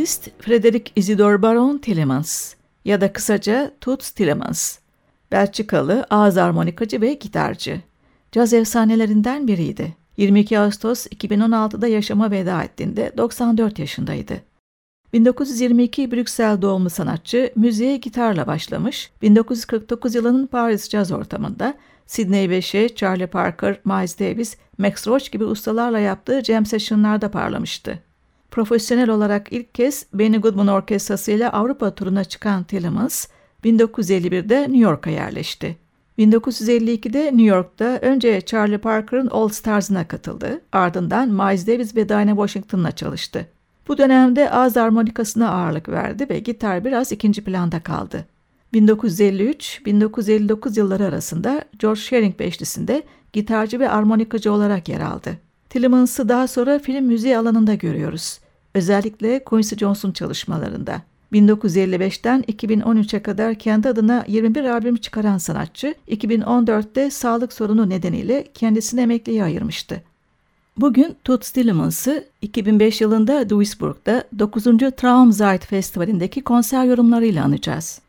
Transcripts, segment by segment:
Jean-Baptiste Frederick Isidore Baron Tillemans ya da kısaca Toots Tillemans, Belçikalı ağız armonikacı ve gitarcı. Caz efsanelerinden biriydi. 22 Ağustos 2016'da yaşama veda ettiğinde 94 yaşındaydı. 1922 Brüksel doğumlu sanatçı müziğe gitarla başlamış, 1949 yılının Paris caz ortamında Sidney Bechet, Charlie Parker, Miles Davis, Max Roach gibi ustalarla yaptığı jam session'larda parlamıştı. Profesyonel olarak ilk kez Benny Goodman Orkestrası ile Avrupa turuna çıkan Tillemans, 1951'de New York'a yerleşti. 1952'de New York'ta önce Charlie Parker'ın All Stars'ına katıldı, ardından Miles Davis ve Dinah Washington'la çalıştı. Bu dönemde ağız armonikasına ağırlık verdi ve gitar biraz ikinci planda kaldı. 1953-1959 yılları arasında George Shearing Beşlisi'nde gitarcı ve armonikacı olarak yer aldı. Tillemans'ı daha sonra film müziği alanında görüyoruz. Özellikle Quincy Jones'un çalışmalarında. 1955'ten 2013'e kadar kendi adına 21 albüm çıkaran sanatçı, 2014'te sağlık sorunu nedeniyle kendisini emekliye ayırmıştı. Bugün Toots Tillemans'ı 2005 yılında Duisburg'da 9. Traumzeit Festivali'ndeki konser yorumlarıyla anacağız.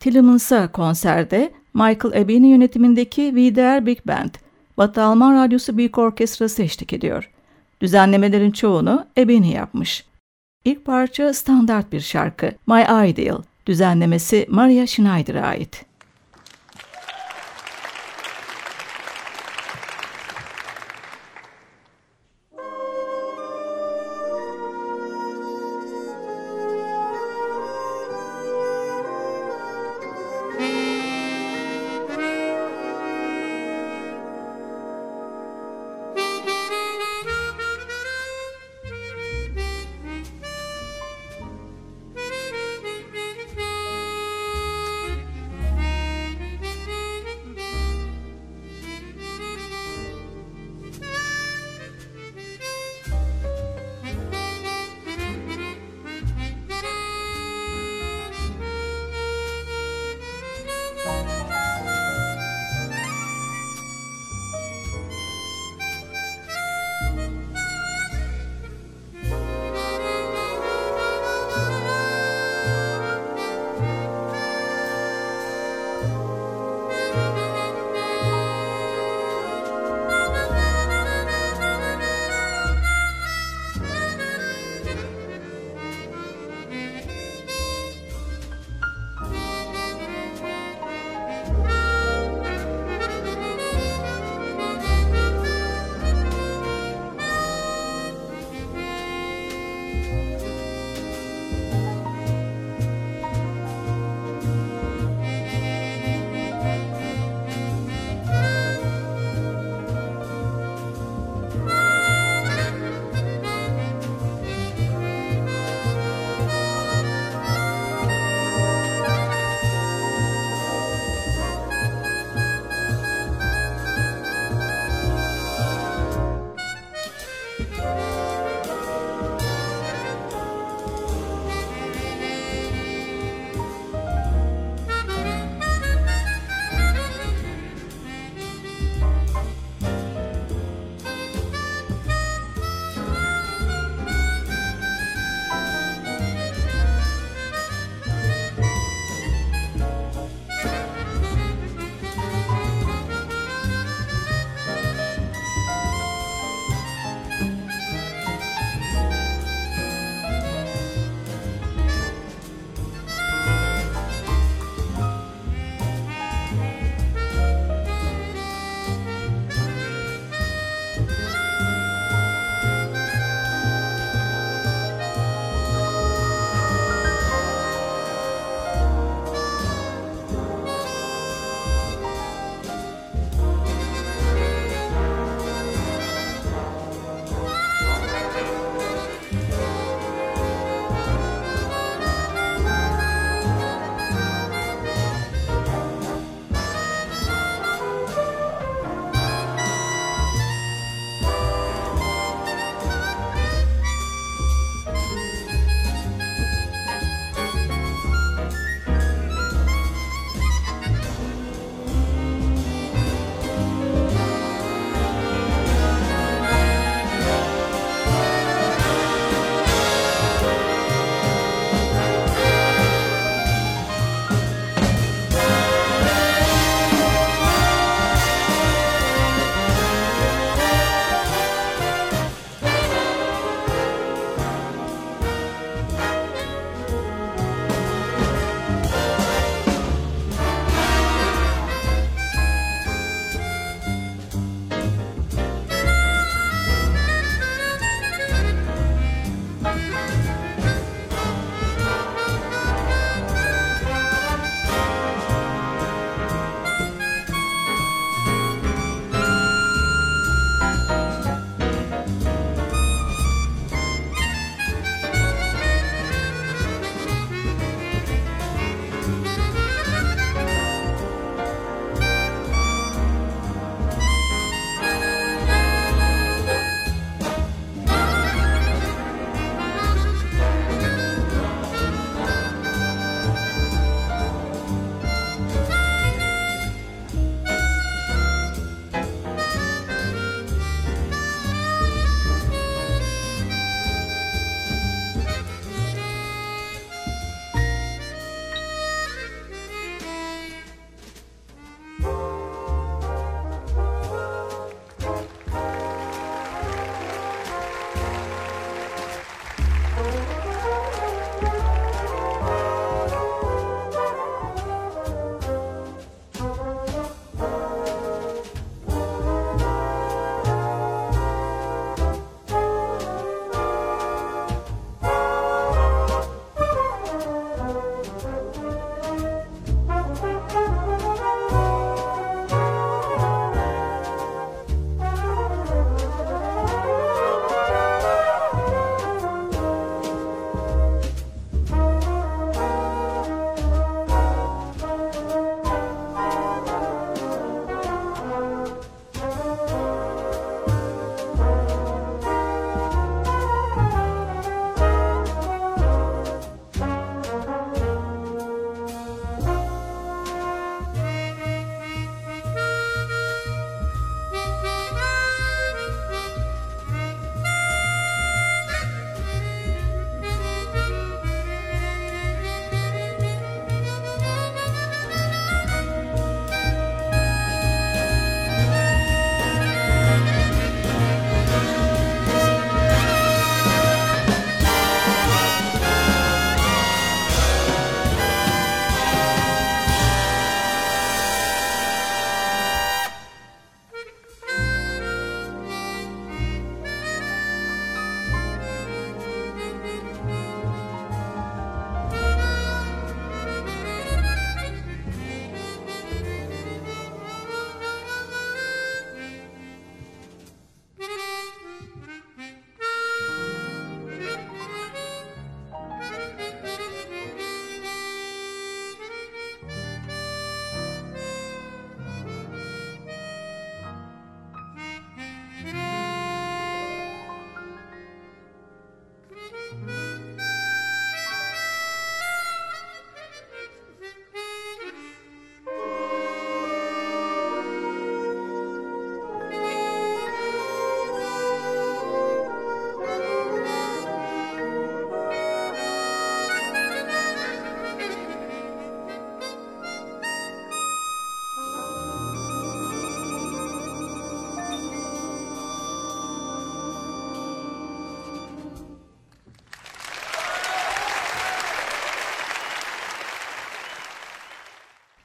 Tillemans'a konserde Michael Ebeni yönetimindeki WDR Big Band, Batı Alman Radyosu Büyük Orkestrası eşlik ediyor. Düzenlemelerin çoğunu Ebeni yapmış. İlk parça standart bir şarkı, My Ideal, düzenlemesi Maria Schneider'a ait.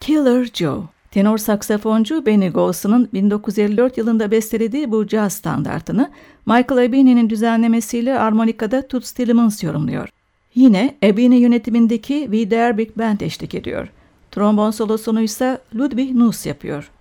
Killer Joe. Tenor saksafoncu Benny Golson'un 1954 yılında bestelediği bu caz standartını Michael Ebini'nin düzenlemesiyle armonikada Toots Tillemans yorumluyor. Yine Ebini yönetimindeki We Dare Big Band eşlik ediyor. Trombon solosunu ise Ludwig Nuss yapıyor.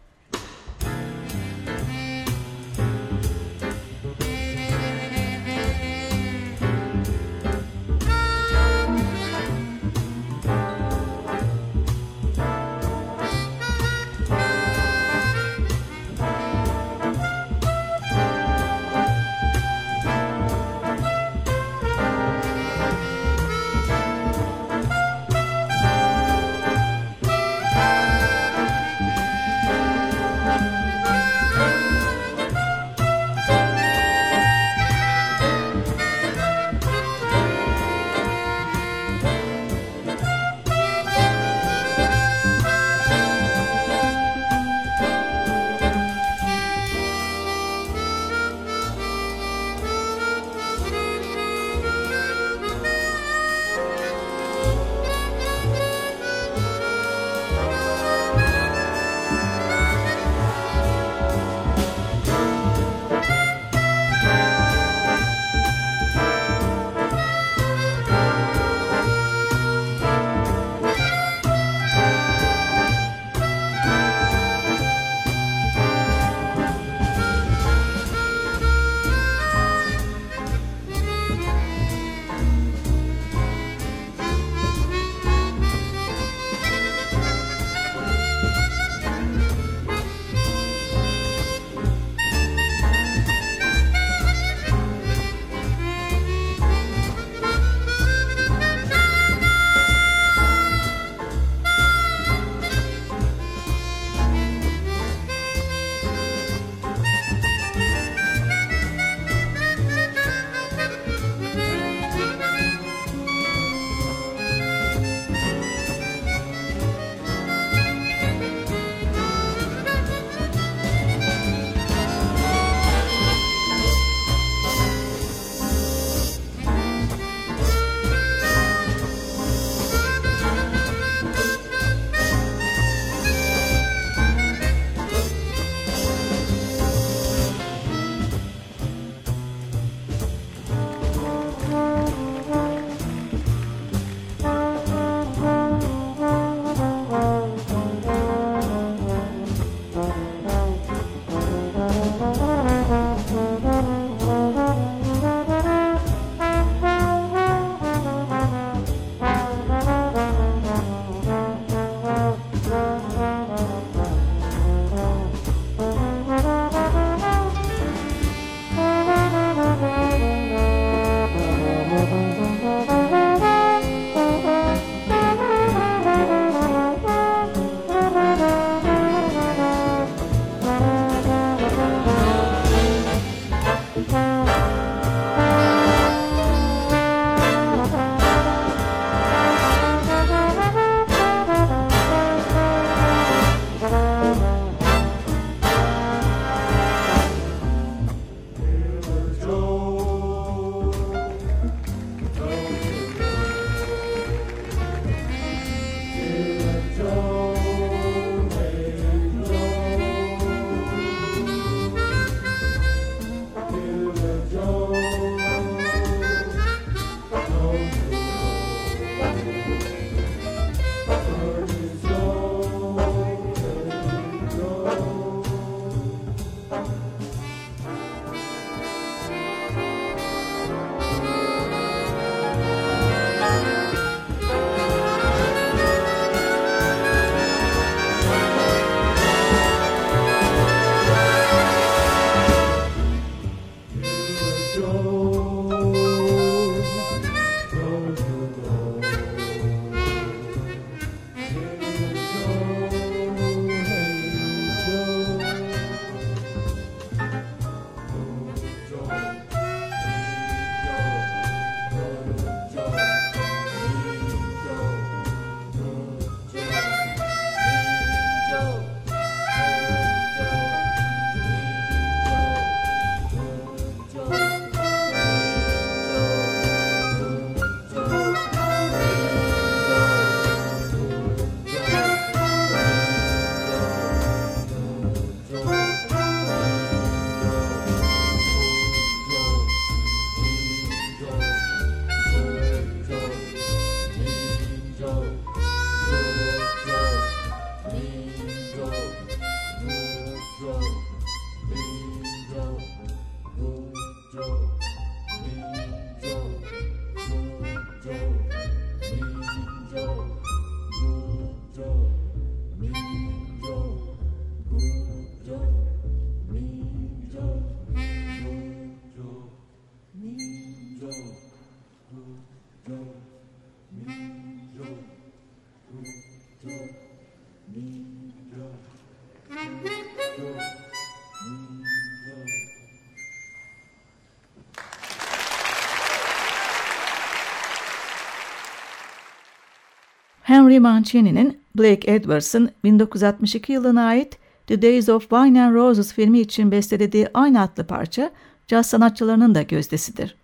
Henry Mancini'nin Blake Edwards'ın 1962 yılına ait The Days of Wine and Roses filmi için bestelediği aynı adlı parça caz sanatçılarının da gözdesidir.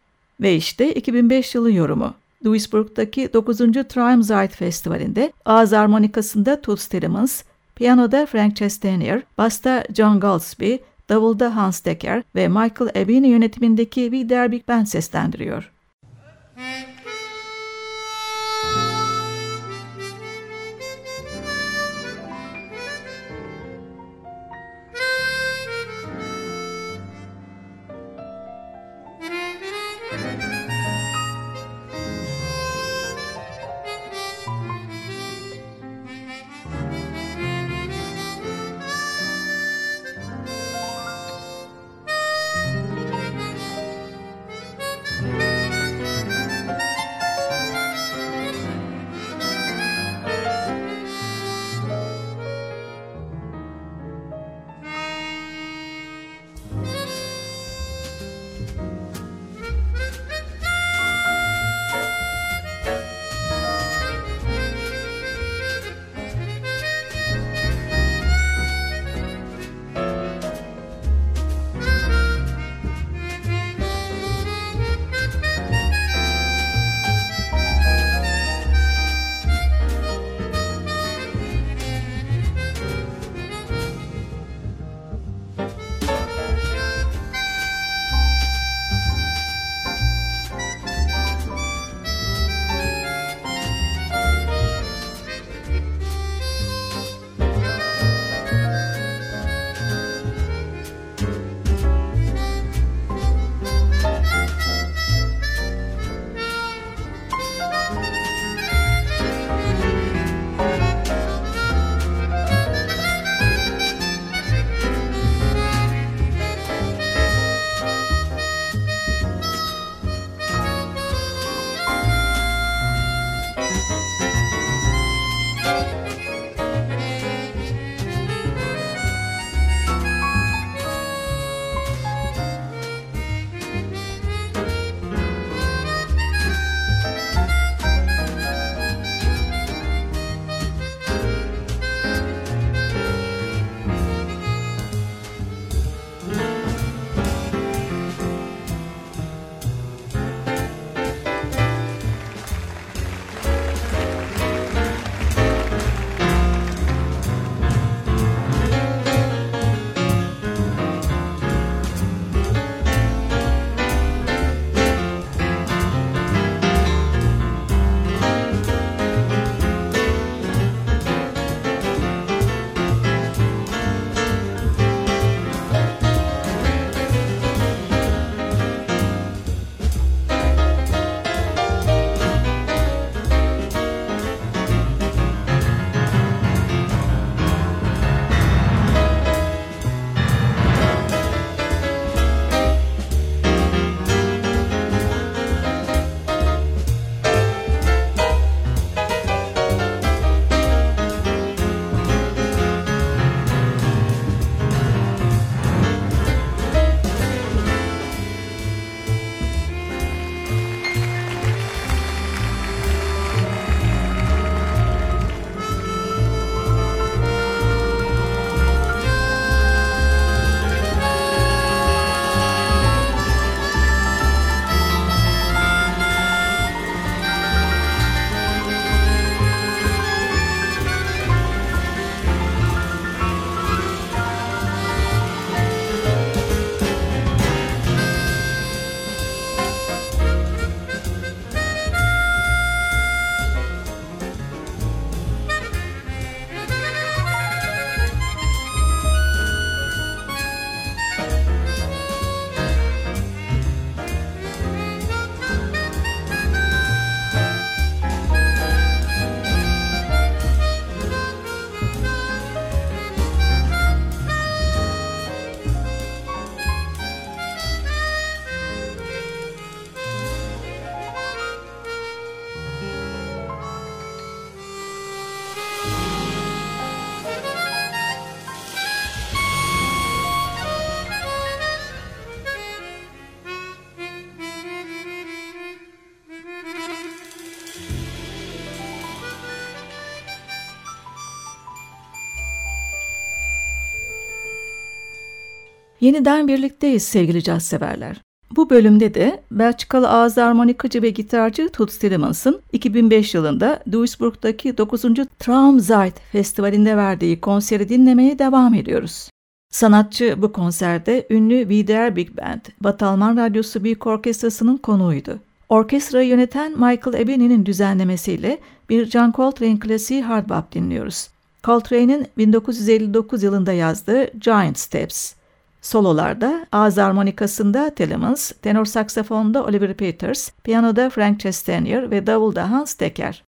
Ve işte 2005 yılı yorumu. Duisburg'daki 9. Traumzeit Festivali'nde ağız armonikasında Toots Tillemans, piyanoda Frank Chestanier, basta John Goldsby, davulda Hans Decker ve Michael Ebini yönetimindeki Wider Big Band seslendiriyor. Yeniden birlikteyiz sevgili caz severler. Bu bölümde de Belçikalı ağız harmonikacı ve gitarcı Toots Tillemans'ın 2005 yılında Duisburg'daki 9. Traumzeit Festivali'nde verdiği konseri dinlemeye devam ediyoruz. Sanatçı bu konserde ünlü VDR Big Band, Batı Alman Radyosu Büyük Orkestrası'nın konuğuydu. Orkestrayı yöneten Michael Ebeni'nin düzenlemesiyle bir John Coltrane klasiği hard bop dinliyoruz. Coltrane'in 1959 yılında yazdığı Giant Steps. Sololarda ağız harmonikasında Telemans, tenor saksafonda Oliver Peters, piyanoda Frank Chestanier ve davulda Hans Decker.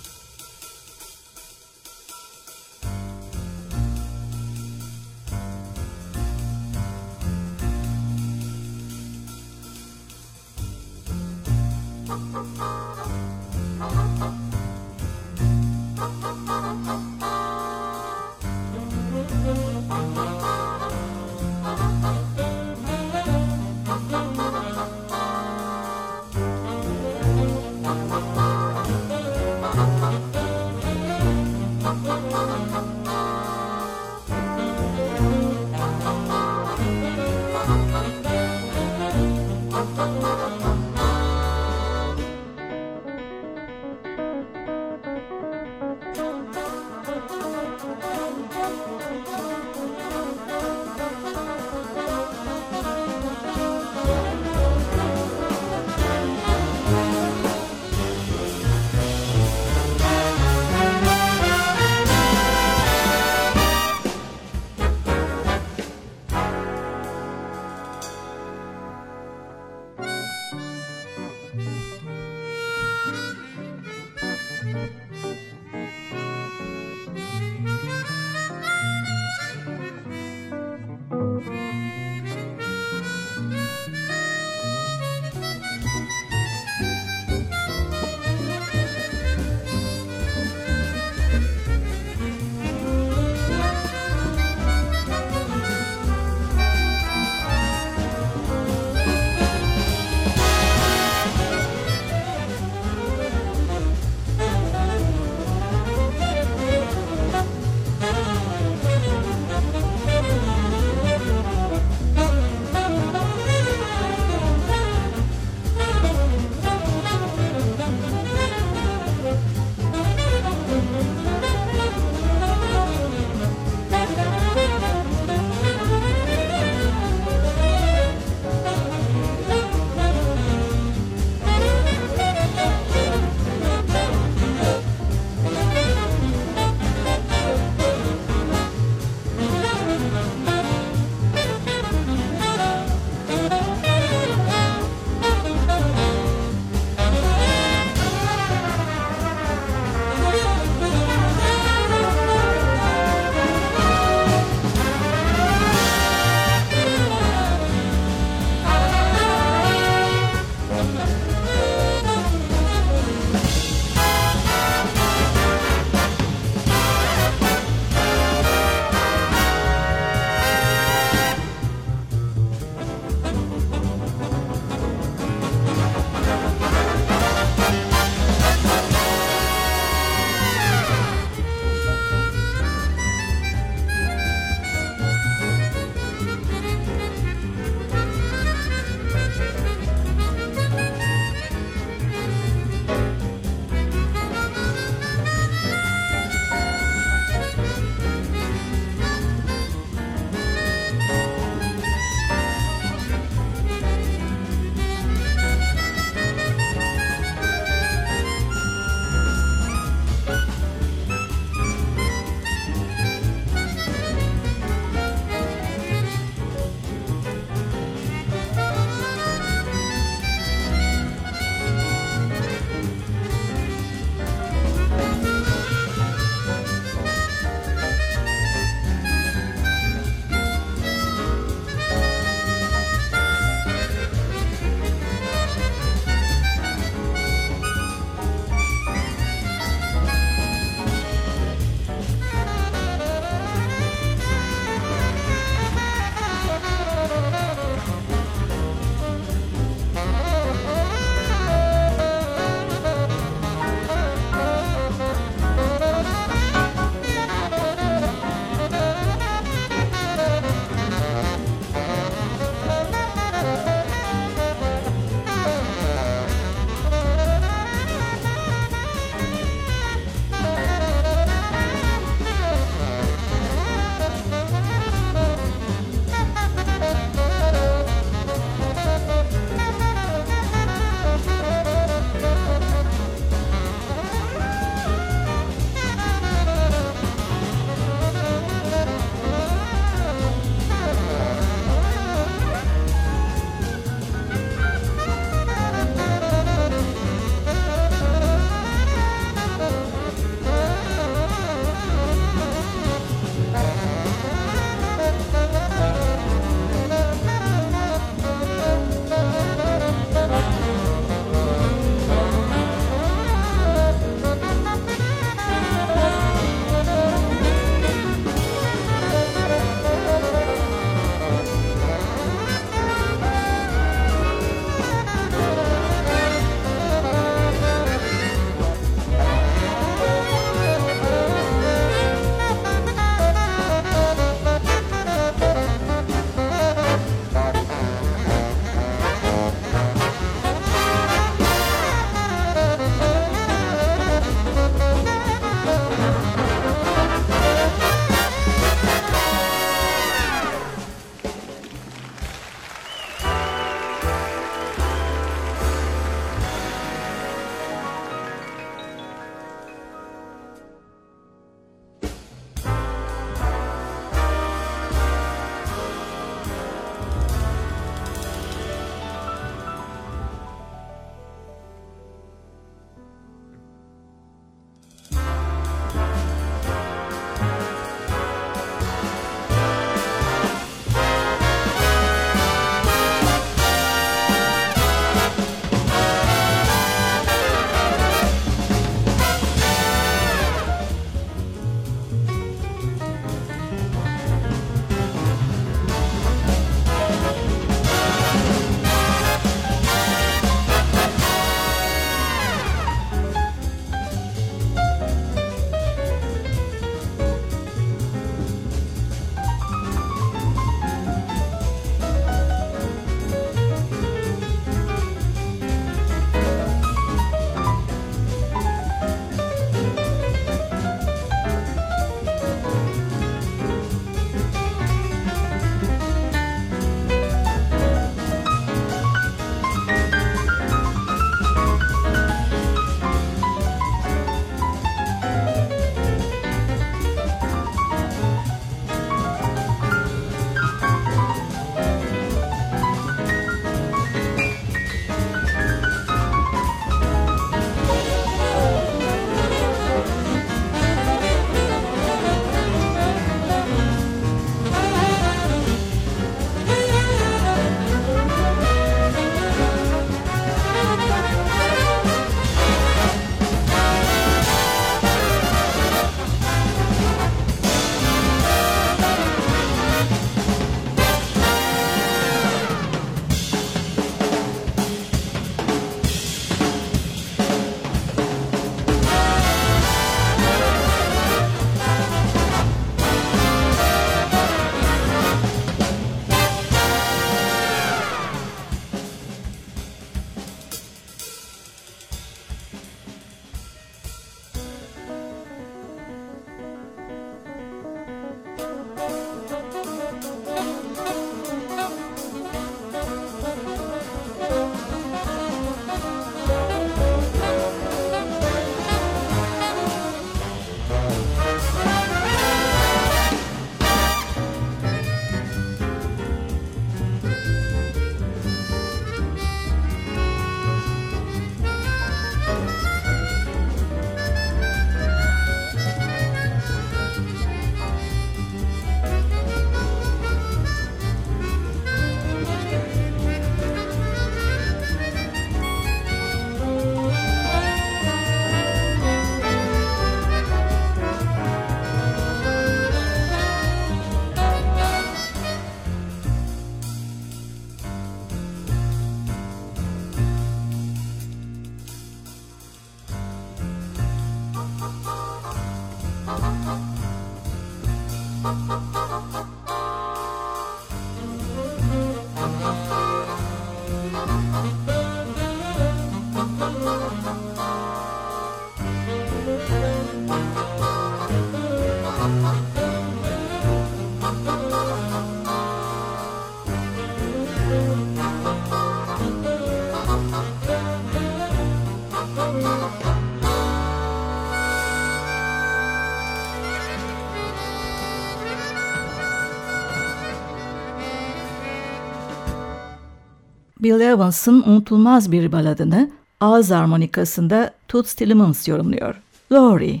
Bill Evans'ın unutulmaz bir baladını ağız armonikasında Toots Tillemans yorumluyor. Laurie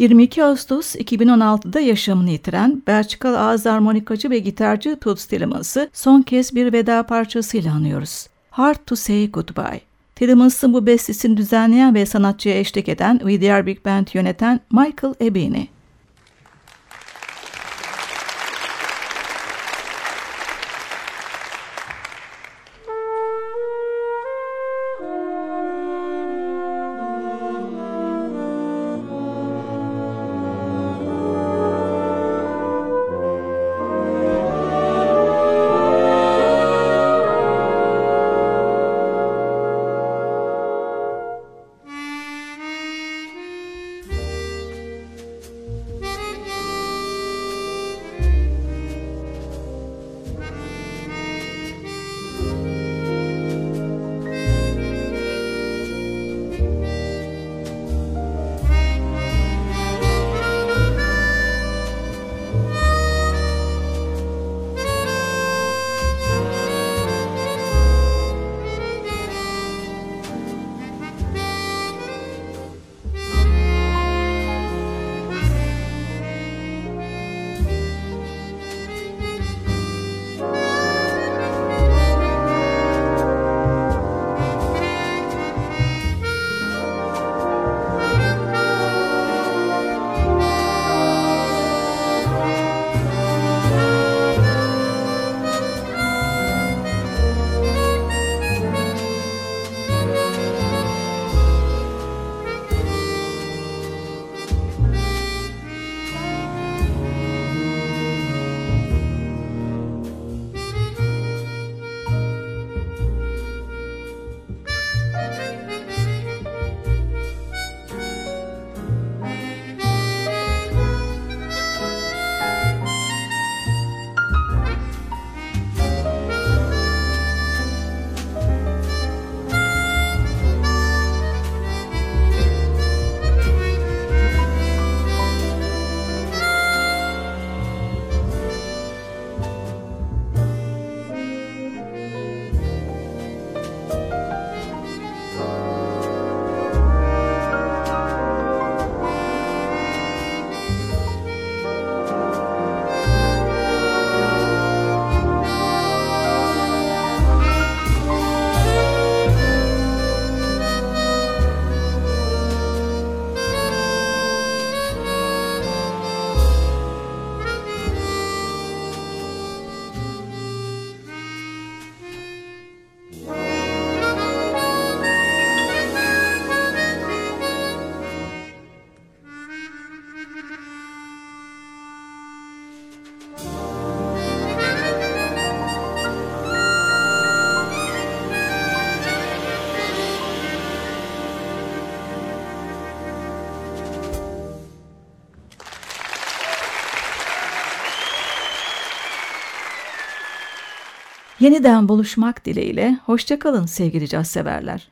22 Ağustos 2016'da yaşamını yitiren Belçikalı ağız armonikacı ve gitarcı Toots Tillemans'ı son kez bir veda parçasıyla anıyoruz. Hard to Say Goodbye. Tillemans'ın bu bestesini düzenleyen ve sanatçıya eşlik eden VDR Big Band yöneten Michael Ebini. Yeniden buluşmak dileğiyle hoşçakalın sevgili caz severler.